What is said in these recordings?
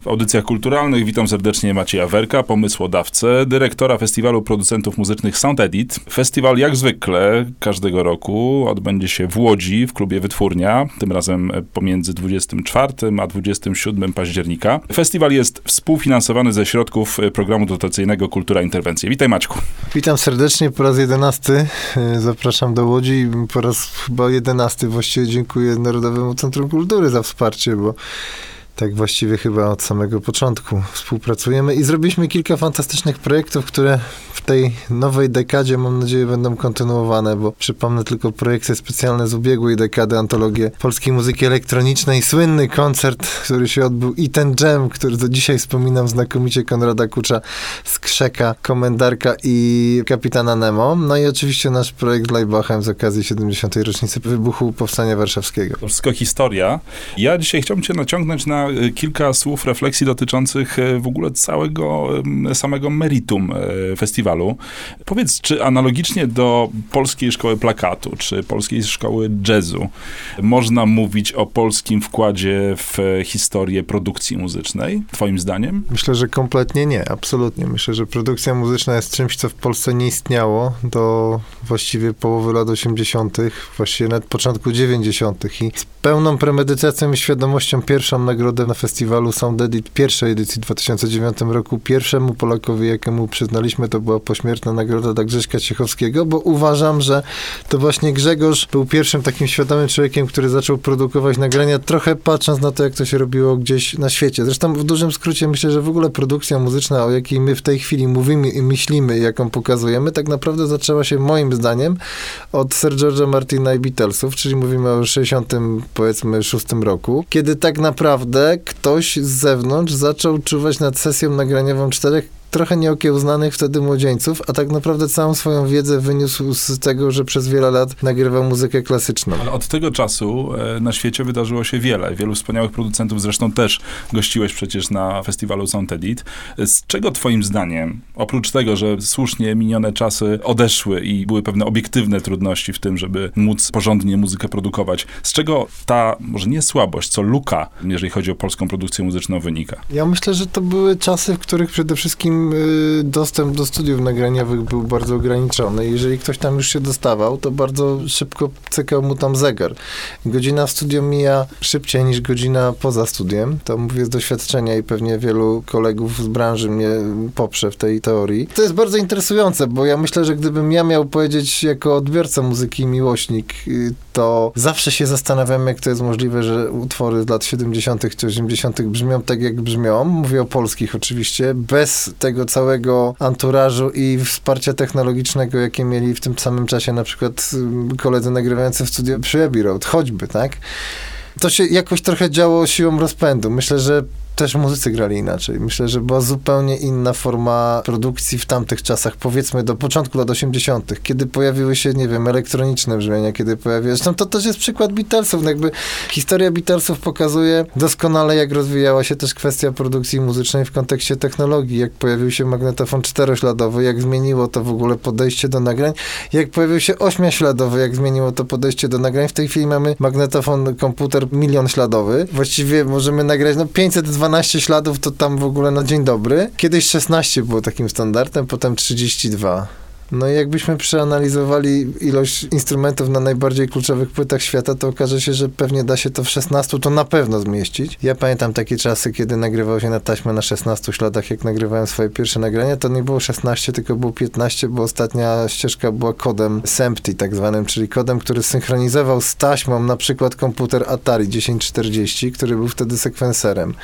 W audycjach kulturalnych witam serdecznie Macieja Werka, pomysłodawcę, dyrektora Festiwalu Producentów Muzycznych Sound Edit. Festiwal jak zwykle każdego roku odbędzie się w Łodzi w klubie Wytwórnia, tym razem pomiędzy 24 a 27 października. Festiwal jest współfinansowany ze środków programu dotacyjnego Kultura Interwencji. Witaj Maćku. Witam serdecznie po raz jedenasty. Zapraszam do Łodzi po raz chyba jedenasty właściwie dziękuję Narodowemu Centrum Kultury za wsparcie, bo tak właściwie chyba od samego początku współpracujemy i zrobiliśmy kilka fantastycznych projektów, które w tej nowej dekadzie mam nadzieję będą kontynuowane, bo przypomnę tylko projekcje specjalne z ubiegłej dekady, antologię polskiej muzyki elektronicznej, słynny koncert, który się odbył i ten jam, który do dzisiaj wspominam znakomicie Konrada Kucza z Krzeka, Komendarka i Kapitana Nemo. No i oczywiście nasz projekt Leibachem z okazji 70. rocznicy wybuchu Powstania Warszawskiego. To wszystko historia. Ja dzisiaj chciałbym cię naciągnąć na Y, kilka słów refleksji dotyczących y, w ogóle całego y, samego meritum festiwalu. Powiedz, czy analogicznie do polskiej szkoły plakatu, czy polskiej szkoły jazzu, można mówić o polskim wkładzie w historię produkcji muzycznej, twoim zdaniem? Myślę, że kompletnie nie, absolutnie. Myślę, że produkcja muzyczna jest czymś, co w Polsce nie istniało do właściwie połowy lat 80., właściwie nawet początku 90. i z pełną premedytacją i świadomością pierwszą nagrodę na festiwalu Sound Edit pierwszej edycji w 2009 roku. Pierwszemu Polakowi, jakiemu przyznaliśmy, to była pośmiertna nagroda dla Grześka Ciechowskiego, bo uważam, że to właśnie Grzegorz był pierwszym takim świadomym człowiekiem, który zaczął produkować nagrania, trochę patrząc na to, jak to się robiło gdzieś na świecie. Zresztą w dużym skrócie myślę, że w ogóle produkcja muzyczna, o jakiej my w tej chwili mówimy i myślimy, jaką pokazujemy, tak naprawdę zaczęła się moim zdaniem od Sir George'a Martina i Beatlesów, czyli mówimy o 60 powiedzmy 6 roku, kiedy tak naprawdę ktoś z zewnątrz zaczął czuwać nad sesją nagraniową czterech trochę nieokiełznanych wtedy młodzieńców, a tak naprawdę całą swoją wiedzę wyniósł z tego, że przez wiele lat nagrywał muzykę klasyczną. Ale od tego czasu e, na świecie wydarzyło się wiele. Wielu wspaniałych producentów, zresztą też gościłeś przecież na festiwalu Sound Edit. Z czego twoim zdaniem, oprócz tego, że słusznie minione czasy odeszły i były pewne obiektywne trudności w tym, żeby móc porządnie muzykę produkować, z czego ta, może nie słabość, co luka, jeżeli chodzi o polską produkcję muzyczną wynika? Ja myślę, że to były czasy, w których przede wszystkim Y, dostęp do studiów nagraniowych był bardzo ograniczony. Jeżeli ktoś tam już się dostawał, to bardzo szybko cykał mu tam zegar. Godzina w studium mija szybciej niż godzina poza studiem. To mówię z doświadczenia i pewnie wielu kolegów z branży mnie poprze w tej teorii. To jest bardzo interesujące, bo ja myślę, że gdybym ja miał powiedzieć jako odbiorca muzyki miłośnik, y, to zawsze się zastanawiam, jak to jest możliwe, że utwory z lat 70. czy 80. brzmią tak, jak brzmią. Mówię o polskich oczywiście, bez tego tego całego anturażu i wsparcia technologicznego, jakie mieli w tym samym czasie na przykład y, koledzy nagrywający w studio przy Abbey Road, choćby, tak? To się jakoś trochę działo siłą rozpędu. Myślę, że też muzycy grali inaczej. Myślę, że była zupełnie inna forma produkcji w tamtych czasach, powiedzmy do początku lat 80., kiedy pojawiły się, nie wiem, elektroniczne brzmienia, kiedy pojawiły się... Zresztą to też jest przykład Beatlesów. No jakby historia Beatlesów pokazuje doskonale, jak rozwijała się też kwestia produkcji muzycznej w kontekście technologii, jak pojawił się magnetofon czterośladowy, jak zmieniło to w ogóle podejście do nagrań, jak pojawił się ośmiośladowy, jak zmieniło to podejście do nagrań. W tej chwili mamy magnetofon, komputer milion śladowy. Właściwie możemy nagrać no 512 12 śladów to tam w ogóle na dzień dobry. Kiedyś 16 było takim standardem, potem 32. No i jakbyśmy przeanalizowali ilość instrumentów na najbardziej kluczowych płytach świata, to okaże się, że pewnie da się to w 16 to na pewno zmieścić. Ja pamiętam takie czasy, kiedy nagrywał się na taśmę na 16 śladach, jak nagrywałem swoje pierwsze nagrania, to nie było 16, tylko było 15, bo ostatnia ścieżka była kodem SEMPTI tak zwanym, czyli kodem, który synchronizował z taśmą na przykład komputer Atari 1040, który był wtedy sekwenserem.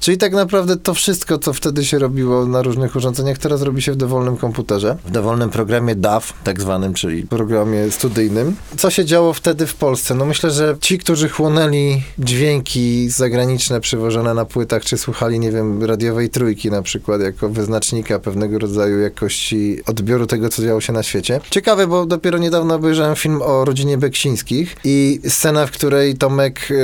Czyli tak naprawdę to wszystko, co wtedy się robiło na różnych urządzeniach, teraz robi się w dowolnym komputerze, w dowolnym programie programie DAW, tak zwanym, czyli programie studyjnym. Co się działo wtedy w Polsce? No myślę, że ci, którzy chłonęli dźwięki zagraniczne przywożone na płytach, czy słuchali, nie wiem, radiowej trójki na przykład, jako wyznacznika pewnego rodzaju jakości odbioru tego, co działo się na świecie. Ciekawe, bo dopiero niedawno obejrzałem film o rodzinie Beksińskich i scena, w której Tomek yy,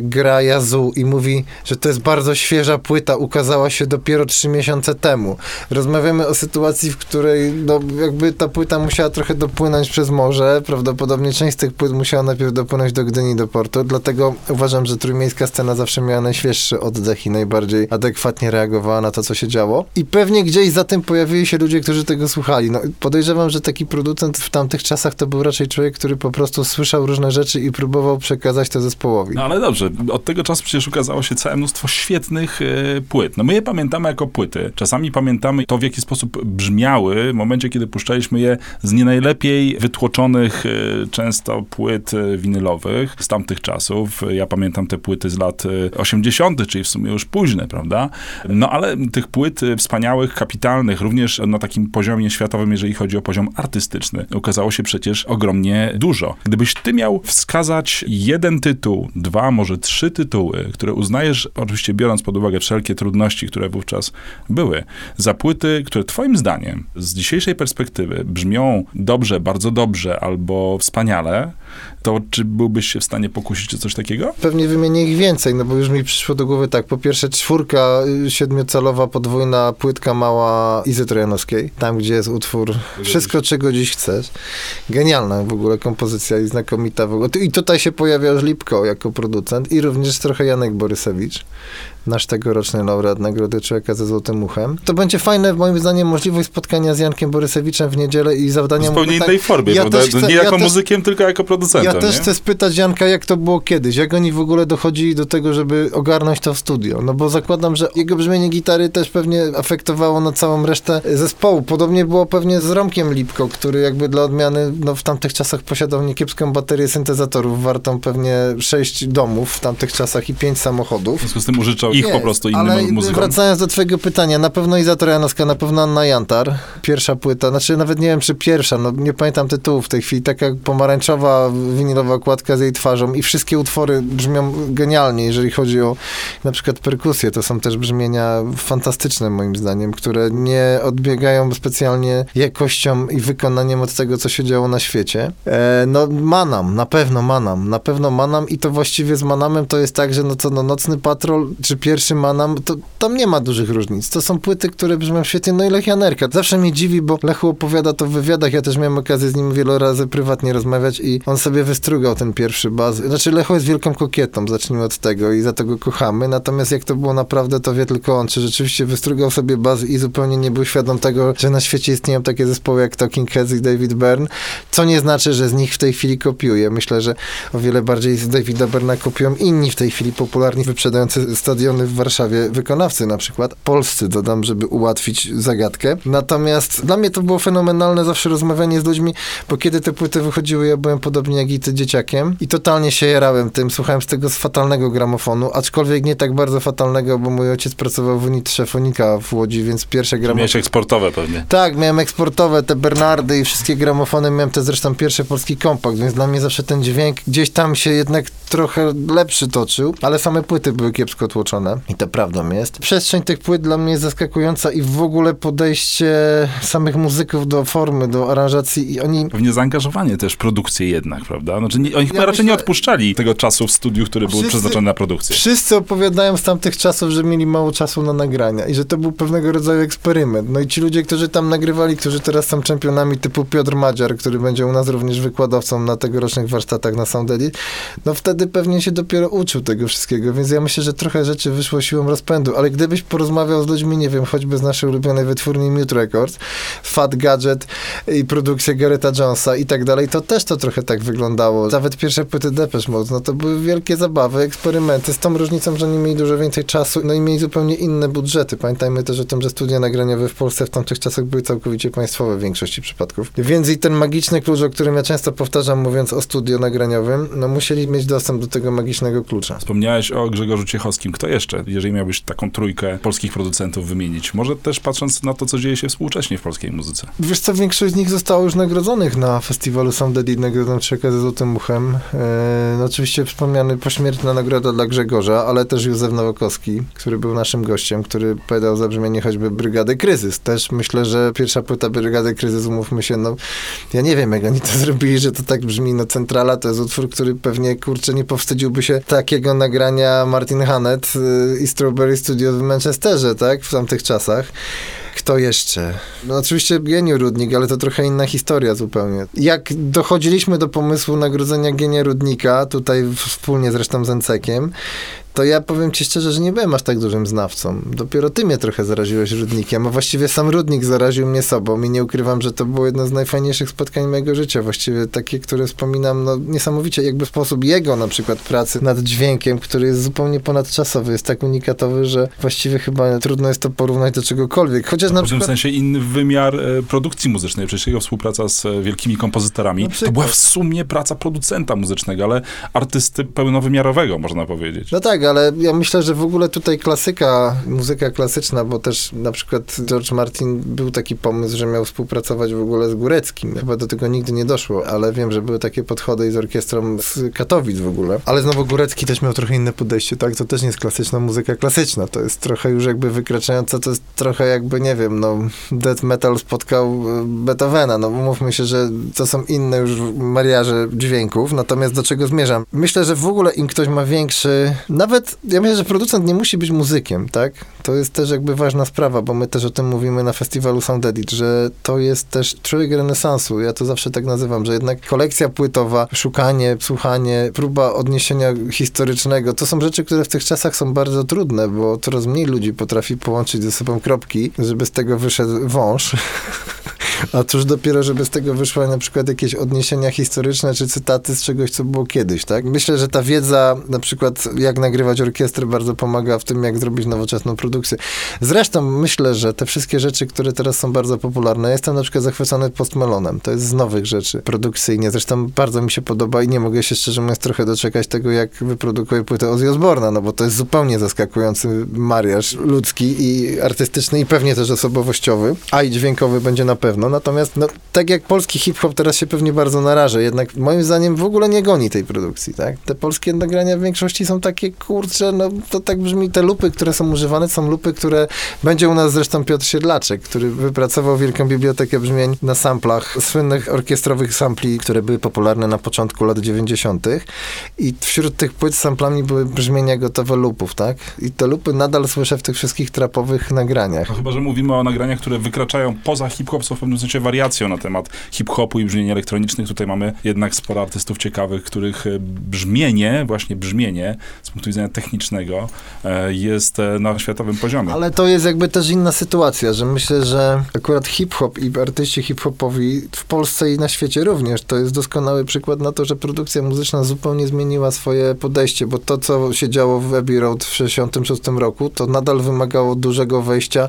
gra Jazu i mówi, że to jest bardzo świeża płyta, ukazała się dopiero trzy miesiące temu. Rozmawiamy o sytuacji, w której no, jakby ta płyta musiała trochę dopłynąć przez morze, prawdopodobnie część z tych płyt musiała najpierw dopłynąć do Gdyni, do portu, dlatego uważam, że trójmiejska scena zawsze miała najświeższy oddech i najbardziej adekwatnie reagowała na to, co się działo. I pewnie gdzieś za tym pojawili się ludzie, którzy tego słuchali. No, podejrzewam, że taki producent w tamtych czasach to był raczej człowiek, który po prostu słyszał różne rzeczy i próbował przekazać to zespołowi. No ale dobrze, od tego czasu przecież ukazało się całe mnóstwo świetnych e, płyt. No my je pamiętamy jako płyty. Czasami pamiętamy to, w jaki sposób brzmiały w momencie, kiedy puszczaliśmy je z nie najlepiej wytłoczonych e, często płyt e, winylowych z tamtych czasów. Ja pamiętam te płyty z lat e, 80., czyli w sumie już późne, prawda? No ale tych płyt wspaniałych, kapitalnych, również na takim poziomie światowym, jeżeli chodzi o poziom artystyczny, ukazało się przecież ogromnie dużo. Gdybyś ty miał wskazać jeden tytuł, dwa, może trzy tytuły, które uznajesz, oczywiście biorąc pod uwagę wszelkie trudności, które wówczas były, za płyty, które twoim zdaniem z dzisiejszej perspektywy brzmią dobrze, bardzo dobrze albo wspaniale, to czy byłbyś się w stanie pokusić o coś takiego? Pewnie wymienię ich więcej, no bo już mi przyszło do głowy tak, po pierwsze czwórka y, siedmiocalowa, podwójna płytka mała Izy Trojanowskiej, tam gdzie jest utwór Wszystko, czego dziś chcesz. Genialna w ogóle kompozycja i znakomita w ogóle. I tutaj się pojawia już Lipko jako producent i również trochę Janek Borysewicz, nasz tegoroczny laureat Nagrody Człowieka ze Złotym Uchem. To będzie fajne, moim zdaniem, możliwość spotkania z Jankiem Borysewiczem w niedzielę i W zawdania mu zupełnie pytań. innej formie, Ja prawda? też chcę- nie ja jako też- muzykiem, tylko jako producentem, Ja też nie? chcę spytać Janka, jak to było kiedyś, jak oni w ogóle dochodzili do tego, żeby ogarnąć to w studio. No bo zakładam, że jego brzmienie gitary też pewnie afektowało na całą resztę zespołu. Podobnie było pewnie z Romkiem Lipko, który jakby dla odmiany no, w tamtych czasach posiadał niekiepską baterię syntezatorów, wartą pewnie sześć domów w tamtych czasach i pięć samochodów. W związku z tym użyczał ich po Jest, prostu innym ale muzykom. wracając do twojego pytania, na pewno Iza Trojanowska, na pewno Anna Jantar, pierwsza płyta, znaczy nawet nie wiem, czy pierwsza, no nie pamiętam tytułu w tej chwili, taka pomarańczowa, winylowa okładka z jej twarzą i wszystkie utwory brzmią genialnie, jeżeli chodzi o na przykład perkusję, to są też brzmienia fantastyczne moim zdaniem, które nie odbiegają specjalnie jakością i wykonaniem od tego, co się działo na świecie. E, no Manam, na pewno Manam, na pewno Manam i to właściwie z Manamem to jest tak, że no co, no Nocny Patrol czy pierwszy Manam, to tam nie ma dużych różnic. To są płyty, które brzmią świetnie, no i Lech Janerka. Zawsze mnie dziwi, bo Lechu opowiada to w wywiadach, ja też miałem okazję z nim wiele razy prywatnie rozmawiać i on sobie wystrugał ten pierwszy baz. Znaczy Lechu jest wielką kokietą, zacznijmy od tego i za to go kochamy, natomiast jak to było naprawdę, to wie tylko on, czy rzeczywiście wystrugał sobie baz i zupełnie nie był świadom tego, że na świecie istnieją takie zespoły jak Talking Heads i David Byrne, co nie znaczy, że z nich w tej chwili kopiuje. Myślę, że o wiele bardziej z Davida Byrna kopiują inni w tej chwili popularni, wyprzedający w Warszawie wykonawcy na przykład, polscy dodam, żeby ułatwić zagadkę. Natomiast dla mnie to było fenomenalne zawsze rozmawianie z ludźmi, bo kiedy te płyty wychodziły, ja byłem podobnie jak i ty dzieciakiem i totalnie się jarałem tym, słuchałem z tego z fatalnego gramofonu, aczkolwiek nie tak bardzo fatalnego, bo mój ojciec pracował w Unitrze Fonika w Łodzi, więc pierwsze gramofony... Miałeś eksportowe pewnie. Tak, miałem eksportowe, te Bernardy i wszystkie gramofony, miałem te zresztą pierwszy polski kompakt, więc dla mnie zawsze ten dźwięk gdzieś tam się jednak trochę lepszy toczył, ale same płyty były kiepsko tłoczone i to prawdą jest. Przestrzeń tych płyt dla mnie jest zaskakująca i w ogóle podejście samych muzyków do formy, do aranżacji i oni Pewnie zaangażowanie też w produkcję jednak, prawda? Znaczy, nie, oni chyba Ja raczej nie myślę- odpuszczali tego czasu w studiu, który był Wszyscy- przeznaczony na produkcję. Wszyscy opowiadają z tamtych czasów, że mieli mało czasu na nagrania i że to był pewnego rodzaju eksperyment. No i ci ludzie, którzy tam nagrywali, którzy teraz są czempionami typu Piotr Madziar, który będzie u nas również wykładowcą na tegorocznych warsztatach na Sound Edit, no wtedy pewnie się dopiero uczył tego wszystkiego, więc ja myślę, że trochę rzeczy wyszło siłą rozpędu, ale gdybyś porozmawiał z ludźmi, nie wiem, choćby z naszej ulubionej wytwórni Mute Records, Fat Gadget i produkcja Gareta Jonesa i tak dalej, to też to trochę tak wyglądało. Nawet pierwsze płyty Depeche Mode, no to były wielkie zabawy, eksperymenty, z tą różnicą, że oni mieli dużo więcej czasu, no i mieli zupełnie inne budżety. Pamiętajmy też o tym, że studia nagraniowe w Polsce w tamtych czasach były całkowicie państwowe w większości przypadków. Więc i ten magiczny klucz, o którym ja często powtarzam, mówiąc o studio nagraniowym, no musieli mieć dostęp do tego magicznego klucza. Wspomniałeś o Grzegorzu Ciechowskim. Kto jeszcze, jeżeli miałbyś taką trójkę polskich producentów wymienić? Może też patrząc na to, co dzieje się współcześnie w polskiej muzyce. Wiesz co, większość z nich zostało już nagrodzonych na festiwalu Sound Edit, nagrodą Czeka ze Złotym Uchem. E, no oczywiście wspomniany pośmiertna nagroda dla Grzegorza, ale też Józef Nowakowski, który był naszym gościem, który powiedział za brzmienie choćby Brygady Kryzys. Też myślę, że pierwsza płyta Brygady Kryzys, umówmy się, no ja nie wiem, jak oni to zrobili, że to tak brzmi, no Centrala to jest utwór, który pewnie, kurczę, nie powstydziłby się takiego nagrania Martin Hannett y, i Strawberry Studio w Manchesterze, tak, w tamtych czasach. Kto jeszcze? No oczywiście Genio Rudnik, ale to trochę inna historia zupełnie. Jak dochodziliśmy do pomysłu nagrodzenia Genia Rudnika, tutaj wspólnie zresztą z Encekiem, to ja powiem ci szczerze, że nie byłem aż tak dużym znawcą. Dopiero ty mnie trochę zaraziłeś Rudnikiem, a właściwie sam Rudnik zaraził mnie sobą i nie ukrywam, że to było jedno z najfajniejszych spotkań mojego życia. Właściwie takie, które wspominam, no niesamowicie, jakby sposób jego na przykład pracy nad dźwiękiem, który jest zupełnie ponadczasowy, jest tak unikatowy, że właściwie chyba trudno jest to porównać do czegokolwiek. Chociaż na W tym przykład... sensie inny wymiar e, produkcji muzycznej, przecież jego współpraca z e, wielkimi kompozytorami, to była w sumie praca producenta muzycznego, ale artysty pełnowymiarowego, można powiedzieć. No tak, ale ja myślę, że w ogóle tutaj klasyka, muzyka klasyczna, bo też na przykład George Martin był taki pomysł, że miał współpracować w ogóle z Góreckim. Chyba do tego nigdy nie doszło, ale wiem, że były takie podchody i z orkiestrą z Katowic w ogóle. Ale znowu Górecki też miał trochę inne podejście, tak? To też nie jest klasyczna muzyka klasyczna, to jest trochę już jakby wykraczająca, to jest trochę jakby, nie wiem, no death metal spotkał e, Beethovena, no mówmy się, że to są inne już mariaże dźwięków, natomiast do czego zmierzam? Myślę, że w ogóle im ktoś ma większy, nawet ja myślę, że producent nie musi być muzykiem, tak? To jest też jakby ważna sprawa, bo my też o tym mówimy na festiwalu Sound Edit, że to jest też człowiek renesansu. Ja to zawsze tak nazywam, że jednak kolekcja płytowa, szukanie, słuchanie, próba odniesienia historycznego, to są rzeczy, które w tych czasach są bardzo trudne, bo coraz mniej ludzi potrafi połączyć ze sobą kropki, żeby z tego wyszedł wąż. A cóż dopiero, żeby z tego wyszły na przykład jakieś odniesienia historyczne czy cytaty z czegoś, co było kiedyś, tak? Myślę, że ta wiedza, na przykład jak nagrywać orkiestrę, bardzo pomaga w tym, jak zrobić nowoczesną produkcję. Zresztą myślę, że te wszystkie rzeczy, które teraz są bardzo popularne, jestem na przykład zachwycony postmelonem. To jest z nowych rzeczy produkcyjnie. Zresztą bardzo mi się podoba i nie mogę się szczerze mówiąc trochę doczekać tego, jak wyprodukuje płytę Ozzy Osbourne'a, no bo to jest zupełnie zaskakujący mariaż ludzki i artystyczny i pewnie też osobowościowy, a i dźwiękowy będzie na pewno. Natomiast no, tak jak polski hip-hop teraz się pewnie bardzo naraża, jednak moim zdaniem w ogóle nie goni tej produkcji, tak? Te polskie nagrania w większości są takie, kurcze, no to tak brzmi, te lupy, które są używane, są lupy, które będzie u nas zresztą Piotr Siedlaczek, który wypracował wielką bibliotekę brzmień na samplach, słynnych orkiestrowych sampli, które były popularne na początku lat 90. I wśród tych płyt z samplami były brzmienia gotowe lupów, tak? I te lupy nadal słyszę w tych wszystkich trapowych nagraniach. No chyba, że mówimy o nagraniach, które wykraczają poza hip-hop, są pewnym sensie wariacją na temat hip-hopu i brzmień elektronicznych. Tutaj mamy jednak sporo artystów ciekawych, których e, brzmienie, właśnie brzmienie z punktu widzenia technicznego e, jest e, na światowym poziomie. Ale to jest jakby też inna sytuacja, że myślę, że akurat hip-hop i artyści hip-hopowi w Polsce i na świecie również to jest doskonały przykład na to, że produkcja muzyczna zupełnie zmieniła swoje podejście, bo to, co się działo w Abbey Road w 66 roku, to nadal wymagało dużego wejścia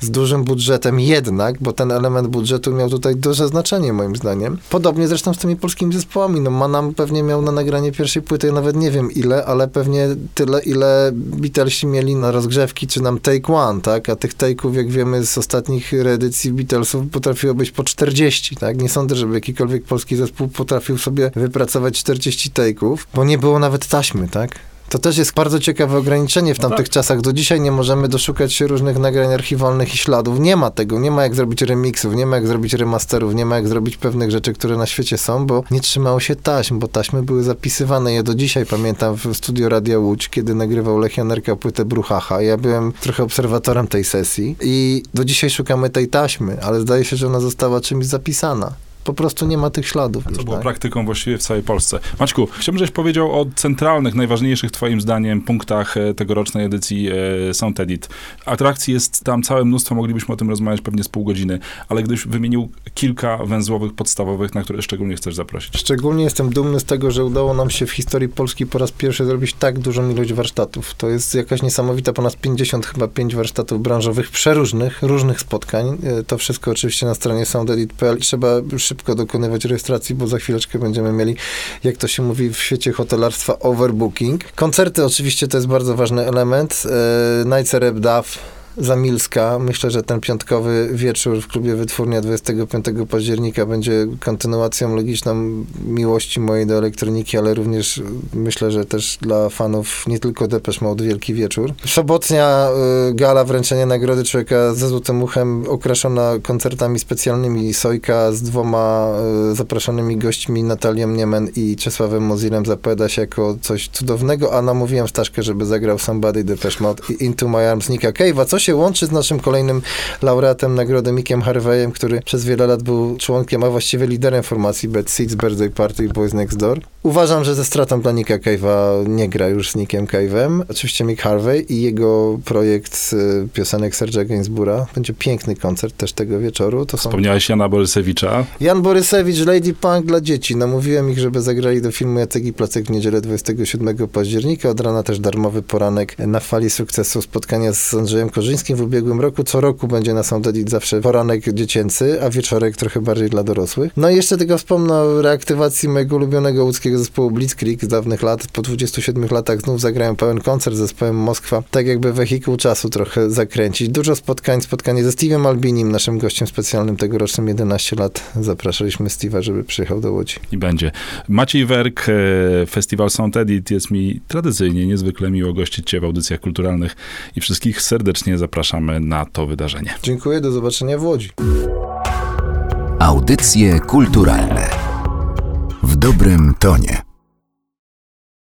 z dużym budżetem jednak, bo ten element budżetu miał tutaj duże znaczenie moim zdaniem. Podobnie zresztą z tymi polskimi zespołami. No Manam pewnie miał na nagranie pierwszej płyty, nawet nie wiem ile, ale pewnie tyle, ile Beatlesi mieli na rozgrzewki, czy nam Take One, tak? A tych take'ów, jak wiemy z ostatnich reedycji Beatlesów, potrafiło być po 40, tak? Nie sądzę, żeby jakikolwiek polski zespół potrafił sobie wypracować 40 take'ów, bo nie było nawet taśmy, tak? To też jest bardzo ciekawe ograniczenie w No tamtych tak. czasach. Do dzisiaj nie możemy doszukać się różnych nagrań archiwalnych i śladów. Nie ma tego. Nie ma jak zrobić remixów, nie ma jak zrobić remasterów, nie ma jak zrobić pewnych rzeczy, które na świecie są, bo nie trzymało się taśm, bo taśmy były zapisywane. Ja do dzisiaj pamiętam w studio Radia Łódź, kiedy nagrywał Lech Janerka płytę Bruchacha. Ja byłem trochę obserwatorem tej sesji i do dzisiaj szukamy tej taśmy, ale zdaje się, że ona została czymś zapisana. Po prostu nie ma tych śladów. To było tak? praktyką właściwie w całej Polsce. Maćku, chciałbym, żebyś powiedział o centralnych, najważniejszych twoim zdaniem punktach e, tegorocznej edycji e, Sound Edit. Atrakcji jest tam całe mnóstwo, moglibyśmy o tym rozmawiać pewnie z pół godziny, ale gdybyś wymienił kilka węzłowych, podstawowych, na które szczególnie chcesz zaprosić. Szczególnie jestem dumny z tego, że udało nam się w historii Polski po raz pierwszy zrobić tak dużą ilość warsztatów. To jest jakaś niesamowita, ponad 50 chyba 5 warsztatów branżowych, przeróżnych, różnych spotkań. E, To wszystko oczywiście na stronie soundedit.pl. Trzeba szybko dokonywać rejestracji, bo za chwileczkę będziemy mieli, jak to się mówi w świecie hotelarstwa, overbooking. Koncerty oczywiście to jest bardzo ważny element. E, Night Duff, Zamilska. Myślę, że ten piątkowy wieczór w klubie Wytwórnia 25 października będzie kontynuacją logiczną miłości mojej do elektroniki, ale również myślę, że też dla fanów nie tylko Depeche Mode wielki wieczór. Sobotnia y, gala wręczenia nagrody człowieka ze złotym uchem okraszona koncertami specjalnymi Sojka z dwoma y, zapraszanymi gośćmi Natalią Niemen i Czesławem Mozilem zapowiada się jako coś cudownego, a namówiłem Staszkę, żeby zagrał Somebody Depeche Mode i Into My Arms Nika Cave'a, co się łączy z naszym kolejnym laureatem nagrody Mickiem Harveyem, który przez wiele lat był członkiem, a właściwie liderem formacji Bad Seeds, Birthday Party i Boys Next Door. Uważam, że ze stratą dla Nicka Cave'a nie gra już z Nickiem Cave'em. Oczywiście Mick Harvey i jego projekt y, piosenek Serge'a Gainsbourg'a. Będzie piękny koncert też tego wieczoru. To są Wspomniałeś Jana Borysewicza. Jan Borysewicz, Lady Punk dla dzieci. Namówiłem ich, żeby zagrali do filmu Jacek i Placek w niedzielę 27 października. Od rana też darmowy poranek na fali sukcesu spotkania z Andrzejem Korzyńskim w ubiegłym roku. Co roku będzie na Sound Edit zawsze poranek dziecięcy, a wieczorek trochę bardziej dla dorosłych. No i jeszcze tylko wspomnę o reaktywacji mojego ulubionego łódzkiego zespołu Blitzkrieg z dawnych lat. Po 27 latach znów zagrałem pełen koncert z zespołem Moskwa. Tak jakby wehikuł czasu trochę zakręcić. Dużo spotkań, spotkanie ze Steve'em Albinim, naszym gościem specjalnym tegorocznym 11 lat. Zapraszaliśmy Steve'a, żeby przyjechał do Łodzi. I będzie. Maciej Werk, e, Festiwal Sound Edit. Jest mi tradycyjnie niezwykle miło gościć Cię w audycjach kulturalnych i wszystkich serdecznie zapraszamy na to wydarzenie. Dziękuję, do zobaczenia w Łodzi. Audycje kulturalne w dobrym tonie.